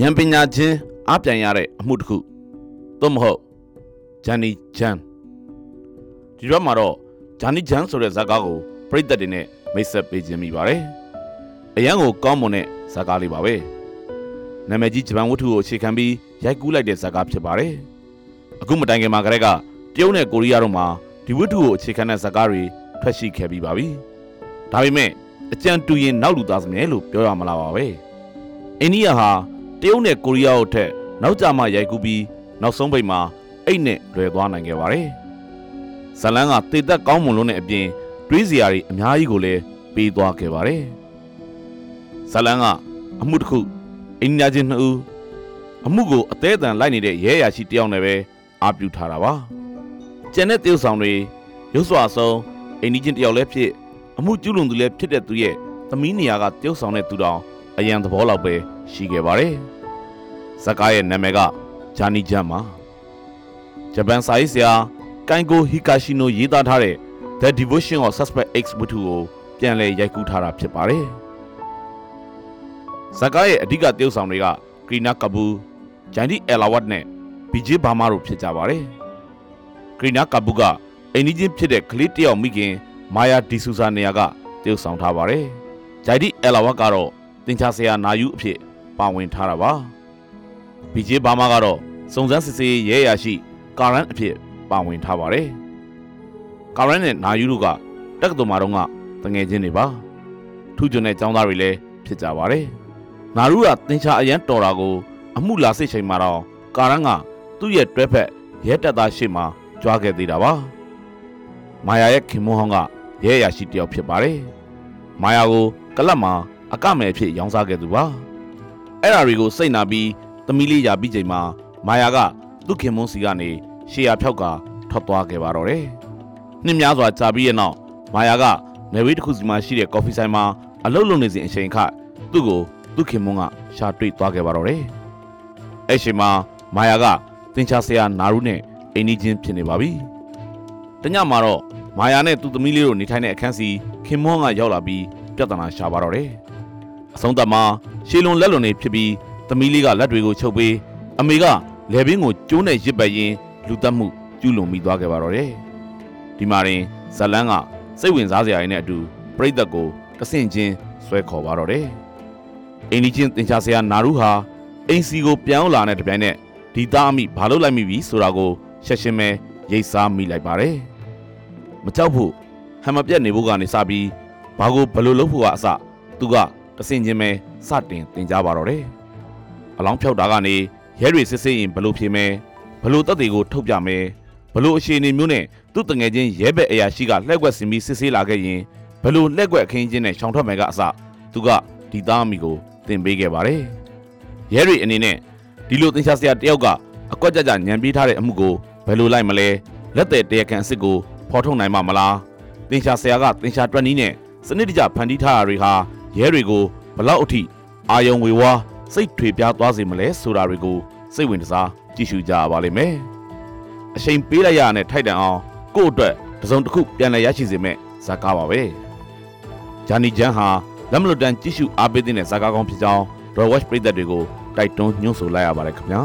ဉာဏ်ပညာချင်းအားပြန်ရတဲ့အမှုတစ်ခုသို့မဟုတ်ဂျန်နီဂျန်ဒီဘက်မှာတော့ဂျန်နီဂျန်ဆိုတဲ့ဇာတ်ကားကိုပရိသတ်တွေနဲ့မိတ်ဆက်ပေးခြင်းမိပါတယ်အရန်ကိုကောင်းမွန်တဲ့ဇာတ်ကားလေးပါပဲနာမည်ကြီးဂျပန်ဝတ္ထုကိုအခြေခံပြီးရိုက်ကူးလိုက်တဲ့ဇာတ်ကားဖြစ်ပါတယ်အခုမတိုင်ခင်မှာကတည်းကတရုတ်နဲ့ကိုရီးယားတို့မှာဒီဝတ္ထုကိုအခြေခံတဲ့ဇာတ်ကားတွေထွက်ရှိခဲ့ပြီးပါပြီဒါပေမဲ့အကြံတူရင်နောက်လူသားစမြဲလို့ပြောရမလားပါပဲအိန္ဒိယဟာ တရုတ်နဲ့ကိုရီးယားတို့ထက်နောက်ကျမှရိုက်ကူးပြီးနောက်ဆုံးပိတ်မှာအိတ်နဲ့လွယ်သွားနိုင်ခဲ့ပါတယ်ဇလန်းကတေသက်ကောင်းမွန်လို့နဲ့အပြင်တွေးစရာတွေအများကြီးကိုလည်းပေးသွားခဲ့ပါတယ်ဇလန်းကအမှုတစ်ခုအိန္ဒိယချင်းနှစ်ဦးအမှုကိုအသေးအတန်လိုက်နေတဲ့ရဲရရှိတယောက်နဲ့ပဲအာပြုထားတာပါကျန်တဲ့တရုတ်ဆောင်တွေရုပ်စွာဆုံးအိန္ဒိချင်းတယောက်လည်းဖြစ်အမှုကျူးလွန်သူလည်းဖြစ်တဲ့သူရဲ့သမီးနေရာကတရုတ်ဆောင်တဲ့သူတောင်အရန်သဘောလောက်ပဲ ရှိခဲ့ပါတယ်ဇကားရဲ့နာမည်ကဂျာနီဂျန်ပါဂျပန်စာရေးဆရာကိုင်ကိုဟီကာရှိနိုရေးသားထားတဲ့ The Devotion of Suspect X ဝတ္ထုကိုပြန်လည်ရိုက်ကူးထားတာဖြစ်ပါတယ်ဇကားရဲ့အဓိကတရုတ်ဆောင်တွေကကရီနာကဘူဂျန်ဒီအယ်လာဝတ်နဲ့ဘီဂျေဘာမာတို့ဖြစ်ကြပါတယ်ကရီနာကဘူကအိန္ဒိချင်းဖြစ်တဲ့ကလေးတယောက်မိခင်မာယာဒီဆူဇာနေရာကတရုတ်ဆောင်ထားပါတယ်ဂျိုင်ဒီအယ်လာဝတ်ကတော့တင်ချာဆရာနာယူအဖြစ် ပါဝင်ထားတာပါဘီဂျေဘာမာကတော့စုံစမ်းစစ်ဆေးရဲရရှိကာရန်အဖြစ်ပါဝင်ထားပါတယ်ကာရန်နဲ့နာယူတို့ကတက္ကသိုလ်မှာတော့ကတငယ်ချင်းတွေပါထူးချွန်တဲ့ចောင်းသားတွေလည်းဖြစ်ကြပါတယ်နာရူကတင်ချာအရန်တော်တာကို အမှုလာစိတ်ချိန်မှာတော့ကာရန်ကသူ့ရဲ့တွဲဖက်ရဲတပ်သားရှေ့မှာကြွားခဲ့သေးတာပါမာယာရဲ့ခင်မွန်းဟောင်းကရဲရရှိတယောက်ဖြစ်ပါတယ်မာယာကိုကလပ်မှာအကမဲ့အဖြစ်ရောင်းစားခဲ့သူပါ အဲ့ဓာတွေကိုစိတ်နာပြီးသမီးလေးရာပြီးချိန်မှာမာယာကသူ့ခင်မွန်းစီကနေရှေ့ရဖြောက်ကထွက်သွားခဲ့ပါတော့တယ်နှစ်များစွာကြာပြီးရဲ့နောက်မာယာကနယ်ဝေးတစ်ခုစီမှာရှိတဲ့ကော်ဖီဆိုင်မှာအလုပ်လုပ်နေစဉ်အချိန်ခါသူ့ကိုသူ့ခင်မွန်းကရှာတွေ့သွားခဲ့ပါတော့တယ်အဲ့ချိန်မှာမာယာကတင်ချာဆရာနာရုနဲ့အိမ်နီးချင်းဖြစ်နေပါပြီတညမှာတော့မာယာနဲ့သူ့သမီးလေးတို့နေထိုင်တဲ့အခန်းစီခင်မွန်းကရောက်လာပြီးပြဿနာရှာပါတော့တယ်အဆုံးသတ်မှာ ရှေလွန်လက်လွန်နေဖြစ်ပြီးသမီးလေးကလက်တွေကိုချုပ်ပေးအမေကလေဘင်းကိုကျိုးနဲ့ရစ်ပတ်ရင်းလူတက်မှုကျူးလွန်မိသွားခဲ့ပါတော့တယ်ဒီမှာရင်ဇလန်းကစိတ်ဝင်စားစရာတွေနဲ့အတူပြိသက်ကိုတဆင့်ချင်းဆွဲခေါ်ပါတော့တယ်အိမ်ဒီချင်းတင်ချာဆရာနာရုဟာအိမ်စီကိုပြန်လာတဲ့တပြိုင်နက်ဒီသားအမိဘာလို့လိုက်မိပြီဆိုတာကိုရှက်ရှင်းပဲရိတ်စားမိလိုက်ပါတယ်မကြောက်ဖို့ဟမ်မပြတ်နေဖို့ကနေစပြီးဘာကိုဘယ်လိုလုပ်ဖို့ကအစသူကတဆင့်ချင်းပဲ စတင်တင်ကြပါတော့တယ်အလောင်းဖြောက်တာကနေရဲတွေစစ်စစ်ရင်ဘယ်လိုဖြေမယ်ဘယ်လိုတက်တွေကိုထုတ်ပြမယ်ဘယ်လိုအခြေအနေမျိုးနဲ့သူ့တငယ်ချင်းရဲဘက်အရာရှိကလှည့်ကွက်စင်ပြီးစစ်ဆေးလာခဲ့ရင်ဘယ်လိုလှည့်ကွက်အခင်းချင်းနဲ့ရှောင်ထွက်မယ်ကအစသူကဒီသားအမိကိုတင်ပေးခဲ့ပါတယ်ရဲတွေအနေနဲ့ဒီလိုတင်ရှားစရာတယောက်ကအကွက်ကြကြညံပေးထားတဲ့အမှုကိုဘယ်လိုလိုက်မလဲလက်တဲ့တရားခံအစ်စ်ကိုဖော်ထုတ်နိုင်မှာမလားတင်ရှားဆရာကတင်ရှားတွက်နီးနဲ့စနစ်တကျဖန်တီးထားတာတွေဟာရဲတွေကို ဘလောက်အထိအာယုံဝေဝါးစိတ်ထွေပြားသွားစေမလဲဆိုတာတွေကိုစိတ်ဝင်စားကြည့်ရှုကြပါလိမ့်မယ်အချိန်ပေးလိုက်ရတဲ့ထိုက်တန်အောင်ကို့အတွက်တစ်စုံတစ်ခုပြန်လည်ရရှိစေမဲ့ဇာကားပါပဲဂျာနီဂျန်ဟာလက်မလွတ်တန်ကြည့်ရှုအားပေးတဲ့ဇာကားကောင်းဖြစ်ကြောင်း Draw Watch ပရိသတ်တွေကိုတိုက်တွန်းညွှန်ဆိုလိုက်ရပါတယ်ခင်ဗျာ